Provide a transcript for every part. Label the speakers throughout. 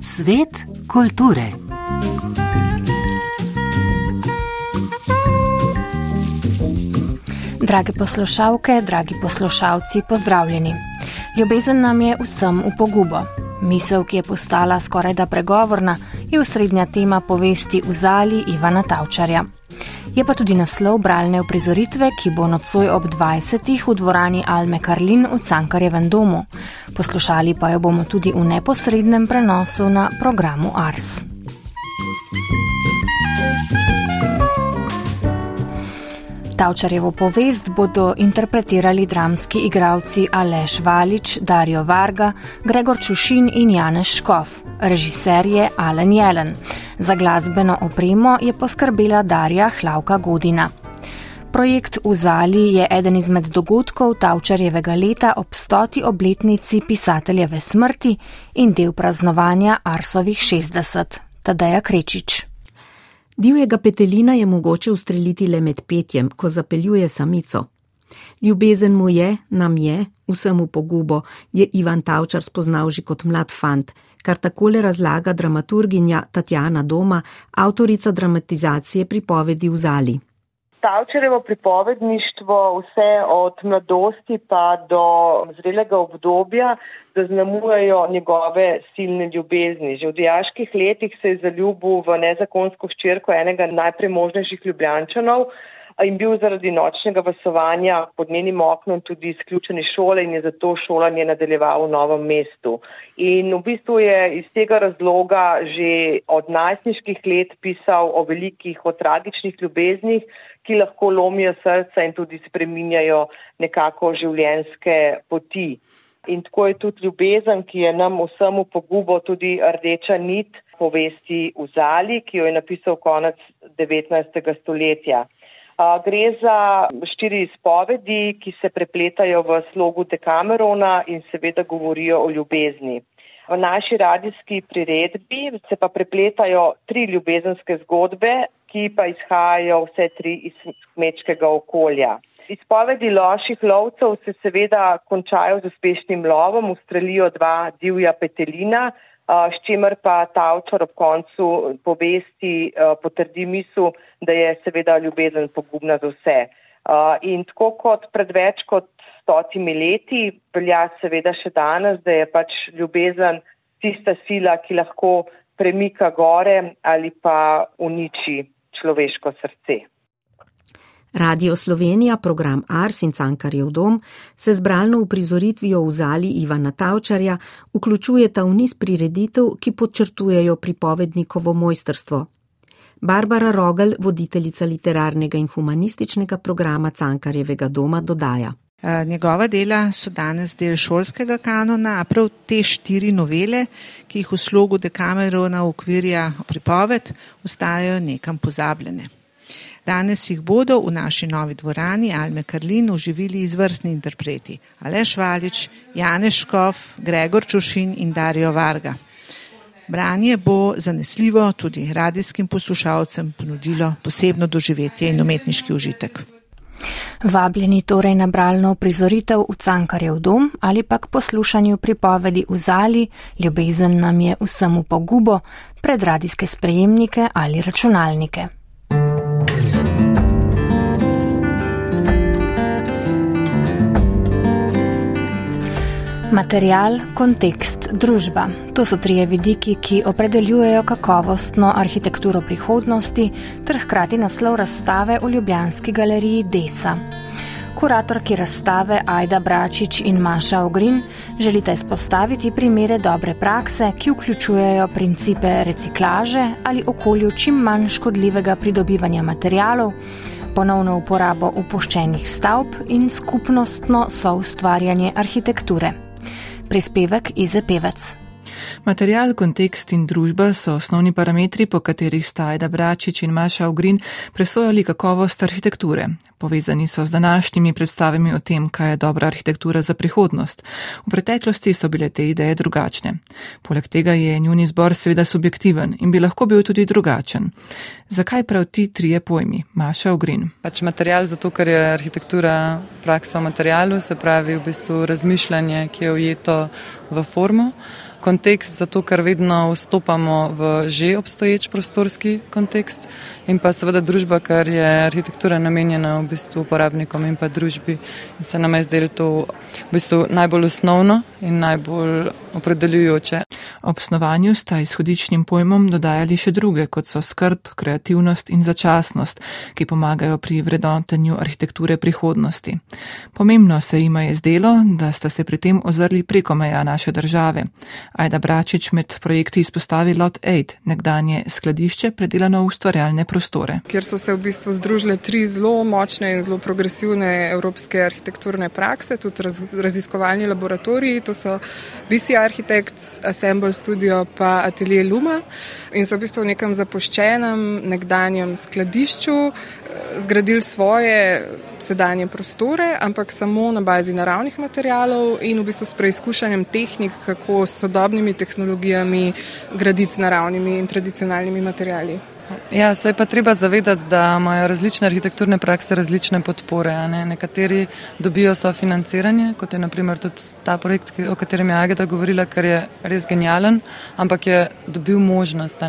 Speaker 1: Svet kulture.
Speaker 2: Drage poslušalke, dragi poslušalci, pozdravljeni. Ljubezen nam je vsem v pogubo. Misel, ki je postala skoraj da pregovorna, je osrednja tema povesti v zali Ivana Tavčarja. Je pa tudi naslov bralne uprizoritve, ki bo nocoj ob 20. v dvorani Alme Karlin v Cankarjevem domu. Poslušali pa jo bomo tudi v neposrednem prenosu na programu Ars. Tavčarjevo povest bodo interpretirali dramski igravci Aleš Valič, Dario Varga, Gregor Čušin in Janeš Škov, režiser je Alen Jelen. Za glasbeno opremo je poskrbela Darja Hlavka Godina. Projekt v Zali je eden izmed dogodkov Tavčarjevega leta ob stoti obletnici pisateljeve smrti in del praznovanja Arsovih 60. Tadeja Krečič.
Speaker 3: Divjega petelina je mogoče ustreliti le med petjem, ko zapeljuje samico. Ljubezen mu je, nam je, vsemu pogubo, je Ivan Tavčar spoznal že kot mlad fant, kar takole razlaga dramaturginja Tatjana Doma, avtorica dramatizacije pripovedi v Zali.
Speaker 4: Tavčarevo pripovedništvo vse od mladosti pa do zrelega obdobja zaznamujejo njegove silne ljubezni. Že v dijaških letih se je zaljubil v nezakonsko ščirko enega najpremožnejših ljubljančanov in bil zaradi nočnega vasovanja pod njenim oknom tudi izključen iz šole in je zato šolanje nadaljeval v novem mestu. In v bistvu je iz tega razloga že od najstniških let pisal o velikih, o tragičnih ljubeznih, ki lahko lomijo srca in tudi spreminjajo nekako življenjske poti. In tako je tudi ljubezen, ki je nam vsemu pogubo tudi rdeča nit povesti v Zali, ki jo je napisal konec 19. stoletja. Gre za štiri izpovedi, ki se prepletajo v slogu Dekamerona in seveda govorijo o ljubezni. V naši radijski priredbi se pa prepletajo tri ljubezenske zgodbe, ki pa izhajajo vse tri iz kmečkega okolja. Izpovedi loših lovcev se seveda končajo z uspešnim lovom, ustrelijo dva divja petelina, s čimer pa ta avtor ob koncu povesti potrdi misel, da je seveda ljubezen pogubna za vse. In tako kot pred več kot stotimi leti, velja seveda še danes, da je pač ljubezen tista sila, ki lahko premika gore ali pa uniči človeško srce.
Speaker 3: Radio Slovenija, program Ars in Cankarjev dom se zbralno uprizoritvijo v zali Ivana Tavčarja vključujeta v niz prireditev, ki podčrtujejo pripovednikovo mojstrstvo. Barbara Rogel, voditeljica literarnega in humanističnega programa Cankarjevega doma, dodaja.
Speaker 5: Eh, njegova dela so danes del šolskega kanona, a prav te štiri novele, ki jih v slogu Dekamerona ukvirja pripoved, ostajajo nekam pozabljene. Danes jih bodo v naši novi dvorani Alme Karlin uživili izvrstni interpreti Aleš Valič, Janeš Škov, Gregor Čušin in Dario Varga. Branje bo zanesljivo tudi radijskim poslušalcem ponudilo posebno doživetje in umetniški užitek.
Speaker 2: Vabljeni torej na bralno prizoritev v Cankarjev dom ali pa k poslušanju pripovedi v zali, ljubezen nam je vsemu pogubo, pred radijske sprejemnike ali računalnike. Material, kontekst, družba. To so trije vidiki, ki opredeljujejo kakovostno arhitekturo prihodnosti ter hkrati naslov razstave v Ljubljanski galeriji Desa. Kuratorki razstave Aida Bračič in Maša Ogrin želite izpostaviti primere dobre prakse, ki vključujejo principe reciklaže ali okolju čim manj škodljivega pridobivanja materialov, ponovno uporabo upoščenih stavb in skupnostno soustvarjanje arhitekture prispevek Ize Pevec.
Speaker 6: Material, kontekst in družba so osnovni parametri, po katerih sta Aida Bračič in Maša Ogrin presojali kakovost arhitekture. Povezani so z današnjimi predstavami o tem, kaj je dobra arhitektura za prihodnost. V preteklosti so bile te ideje drugačne. Poleg tega je njuni zbor seveda subjektiven in bi lahko bil tudi drugačen. Zakaj prav ti trije pojmi? Maša Ogrin.
Speaker 7: Pač material, zato ker je arhitektura praksa v materialu, se pravi v bistvu razmišljanje, ki je ujeto v formo kontekst, zato ker vedno vstopamo v že obstoječ prostorski kontekst in pa seveda družba, ker je arhitektura namenjena v bistvu uporabnikom in pa družbi in se nam je zdelo to v bistvu najbolj osnovno in najbolj opredeljujoče.
Speaker 6: Ob snovanju sta izhodičnim pojmom dodajali še druge, kot so skrb, kreativnost in začasnost, ki pomagajo pri vrednotenju arhitekture prihodnosti. Pomembno se jima je zdelo, da sta se pri tem ozrli preko meja naše države. Ajda Bračič med projekti izpostavi Lot 8, nekdanje skladišče, predelano v ustvarjalne prostore.
Speaker 8: Kjer so se v bistvu združile tri zelo močne in zelo progresivne evropske arhitekturne prakse, tudi raz, raziskovalni laboratoriji, to so BC Architects, Assemble Studio pa Atelier Luma in so v bistvu v nekem zapuščenem nekdanjem skladišču zgradili svoje sedanje prostore, ampak samo na bazi naravnih materijalov in v bistvu s preizkušanjem tehnik, kako s sodobnimi tehnologijami graditi z naravnimi in tradicionalnimi materijali.
Speaker 7: Ja, se je pa treba zavedati, da imajo različne arhitekturne prakse različne podpore. Ne? Nekateri dobijo sofinanciranje, kot je naprimer tudi ta projekt, o katerem je Agata govorila, ker je res genijalen, ampak je dobil možnost.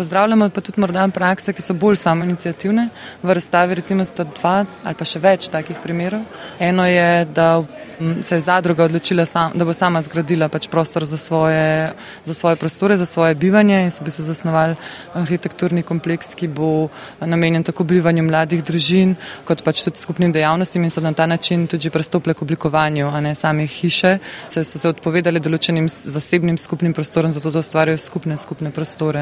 Speaker 7: Pozdravljamo pa tudi morda prakse, ki so bolj samoinicijativne. V razstavi recimo sta dva ali pa še več takih primerov. Eno je, da se je zadruga odločila, sam, da bo sama zgradila pač prostor za svoje, za svoje prostore, za svoje bivanje in so bi se zasnovali arhitekturni kompleks, ki bo namenjen tako bivanju mladih družin, kot pač tudi skupnim dejavnostim in so na ta način tudi prestopile k oblikovanju, a ne samih hiše. Se so se odpovedali določenim zasebnim skupnim prostorom, zato da ustvarjajo skupne, skupne prostore.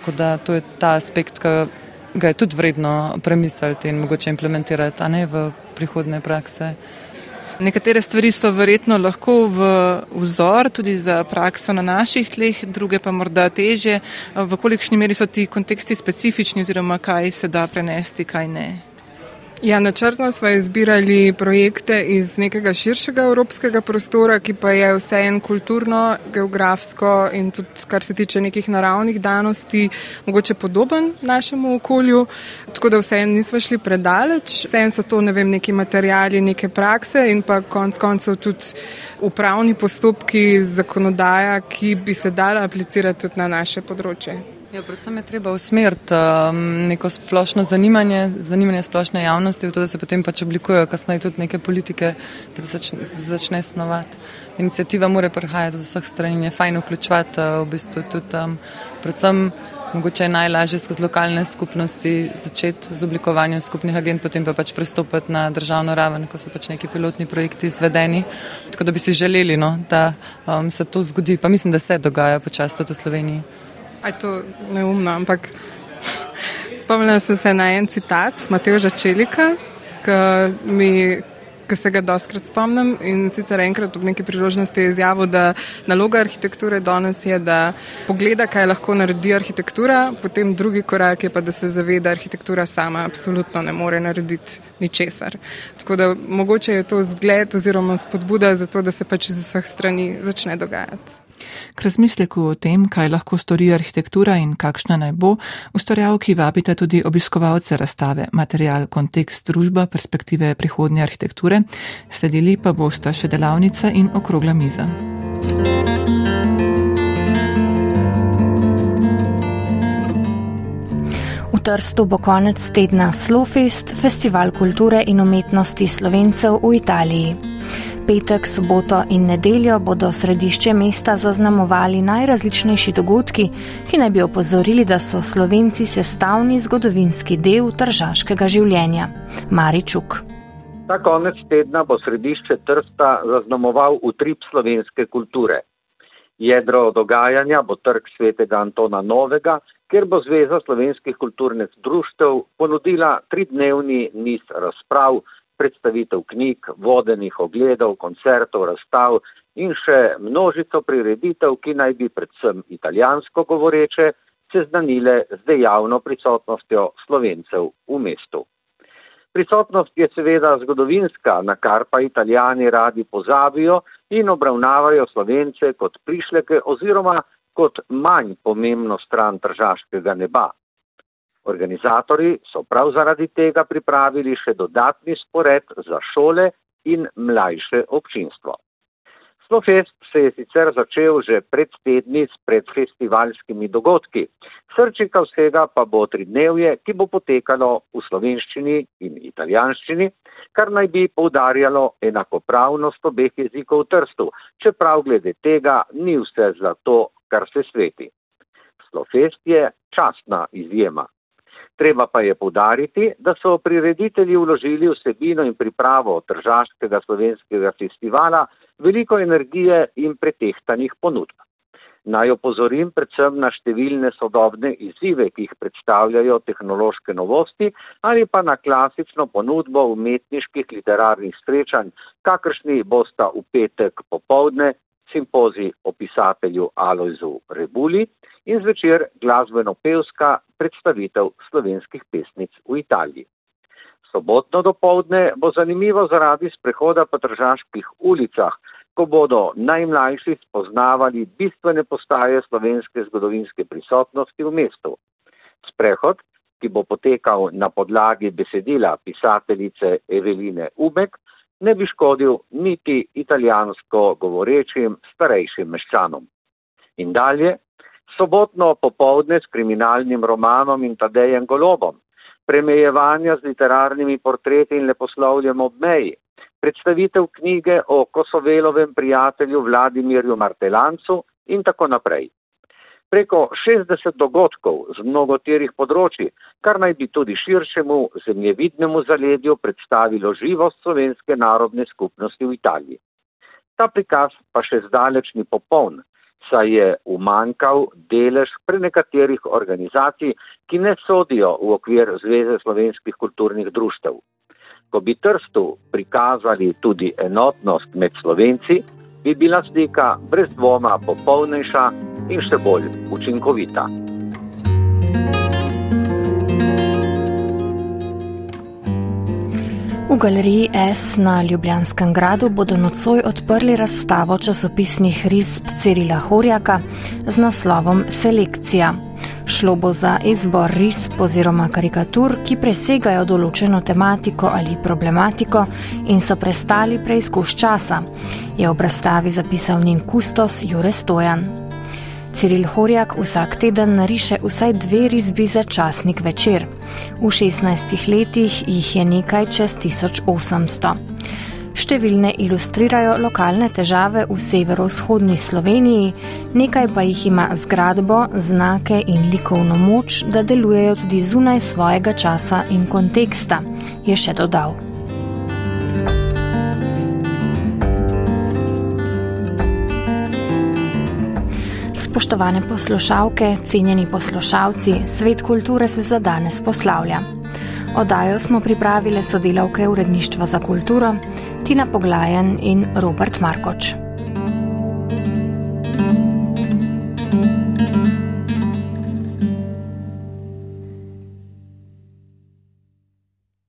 Speaker 7: Tako da to je ta aspekt, ki ga je tudi vredno premisliti in mogoče implementirati, a ne v prihodne prakse.
Speaker 6: Nekatere stvari so verjetno lahko v vzor tudi za prakso na naših tleh, druge pa morda teže. V kolikšni meri so ti konteksti specifični oziroma kaj se da prenesti, kaj ne?
Speaker 8: Ja, načrtno smo izbirali projekte iz nekega širšega evropskega prostora, ki pa je vseeno kulturno, geografsko in tudi kar se tiče nekih naravnih danosti, mogoče podoben našemu okolju. Tako da vseeno nismo šli predaleč. Vseeno so to ne vem, neki materijali, neke prakse in pa konc koncev tudi upravni postopki, zakonodaja, ki bi se dala aplicirati tudi na naše področje.
Speaker 7: Ja, predvsem je treba usmeriti um, neko splošno zanimanje, zanimanje splošne javnosti v to, da se potem pač oblikujejo kasneje tudi neke politike, da se začne, začne snovati. Inicijativa mora prihajati z vseh strani, je fajn vključevati uh, v bistvu tudi um, predvsem. Mogoče je najlažje skozi lokalne skupnosti začeti z oblikovanjem skupnih agent, potem pa pač pristopiti na državno raven, ko so pač neki pilotni projekti izvedeni. Tako da bi si želeli, no, da um, se to zgodi. Pa mislim, da se dogaja počasi tudi v Sloveniji.
Speaker 8: Aj to neumno, ampak spomnila sem se na en citat Mateoža Čelika, ki mi. Ki se ga doskrat spomnim in sicer enkrat ob neki priložnosti je izjavil, da naloga arhitekture danes je, da pogleda, kaj lahko naredi arhitektura, potem drugi korak je pa, da se zaveda, da arhitektura sama absolutno ne more narediti ničesar. Tako da mogoče je to zgled oziroma spodbuda za to, da se pač iz vseh strani začne dogajati.
Speaker 6: K razmisleku o tem, kaj lahko stori arhitektura in kakšna naj bo, ustvarjalki vabite tudi obiskovalce razstave Material, kontekst, družba, perspektive prihodnje arhitekture, sledili pa bosta še delavnica in okrogla miza.
Speaker 2: V Trstu bo konec tedna Slowfest, festival kulture in umetnosti slovencev v Italiji petek, soboto in nedeljo bodo središče mesta zaznamovali najrazličnejši dogodki, ki naj bi opozorili, da so slovenci sestavni zgodovinski del tržaškega življenja. Maričuk.
Speaker 9: Ta konec tedna bo središče Trsta zaznamoval utrip slovenske kulture. Jedro dogajanja bo trg svetega Antona Novega, kjer bo Zveza slovenskih kulturnih društev ponudila tridnevni niz razprav, predstavitev knjig, vodenih ogledov, koncertov, razstav in še množico prireditev, ki naj bi predvsem italijansko govoreče seznanile z dejavno prisotnostjo slovencev v mestu. Prisotnost je seveda zgodovinska, na kar pa italijani radi pozabijo in obravnavajo slovence kot prišleke oziroma kot manj pomembno stran tržaškega neba. Organizatori so prav zaradi tega pripravili še dodatni spored za šole in mlajše občinstvo. Snowfest se je sicer začel že pred tedni s predfestivalskimi dogodki. Srčika vsega pa bo tridnevje, ki bo potekalo v slovenščini in italijanščini, kar naj bi poudarjalo enakopravnost obeh jezikov v trstu, čeprav glede tega ni vse zlato, kar se sveti. Snowfest je častna izjema. Treba pa je povdariti, da so prireditelji vložili vsebino in pripravo tržaškega slovenskega festivala veliko energije in pretehtanih ponudb. Naj opozorim predvsem na številne sodobne izzive, ki jih predstavljajo tehnološke novosti ali pa na klasično ponudbo umetniških literarnih srečanj, kakršni bosta v petek popovdne simpozi o pisatelju Alojzu Rebuli in zvečer glasbeno-pevska predstavitev slovenskih pesnic v Italiji. Sobotno dopoldne bo zanimivo zaradi sprehoda po tržaških ulicah, ko bodo najmlajši spoznavali bistvene postaje slovenske zgodovinske prisotnosti v mestu. Sprehod, ki bo potekal na podlagi besedila pisateljice Eveline Ubek, ne bi škodil niti italijansko govorečim starejšim meščanom. In dalje, sobotno popovdne s kriminalnim romanom in Tadejem Golobom, premejevanja z literarnimi portreti in leposlovljem ob meji, predstavitev knjige o Kosovelovem prijatelju Vladimirju Martelancu in tako naprej. Preko 60 dogodkov z mnogoterih področji, kar naj bi tudi širšemu zemljevidnemu zaledju predstavilo živost slovenske narodne skupnosti v Italiji. Ta prikaz pa še zdaleč ni popoln, saj je umankal delež pre nekaterih organizacij, ki ne sodijo v okvir Zveze slovenskih kulturnih društev. Ko bi Trstu prikazali tudi enotnost med Slovenci, bi bila slika brez dvoma popolnejša in še bolj učinkovita.
Speaker 2: V galeriji S na Ljubljanskem gradu bodo nocoj odprli razstavo časopisnih risb Cirila Horjaka z naslovom Selekcija. Šlo bo za izbor risb oziroma karikatur, ki presegajo določeno tematiko ali problematiko in so prestali preizkus časa, je ob razstavi zapisal njen kustos Jure Stojan. Ciril Horjak vsak teden nariše vsaj dve risbi za časnik večer. V 16 letih jih je nekaj čez 1800. Številne ilustrirajo lokalne težave v severovzhodni Sloveniji, nekaj pa jih ima zgradbo, znake in likovno moč, da delujejo tudi zunaj svojega časa in konteksta, je še dodal. Spoštovane poslušalke, cenjeni poslušalci, svet kulture se za danes poslavlja. Odajo smo pripravile sodelavke uredništva za kulturo Tina Poglajen in Robert Markoč.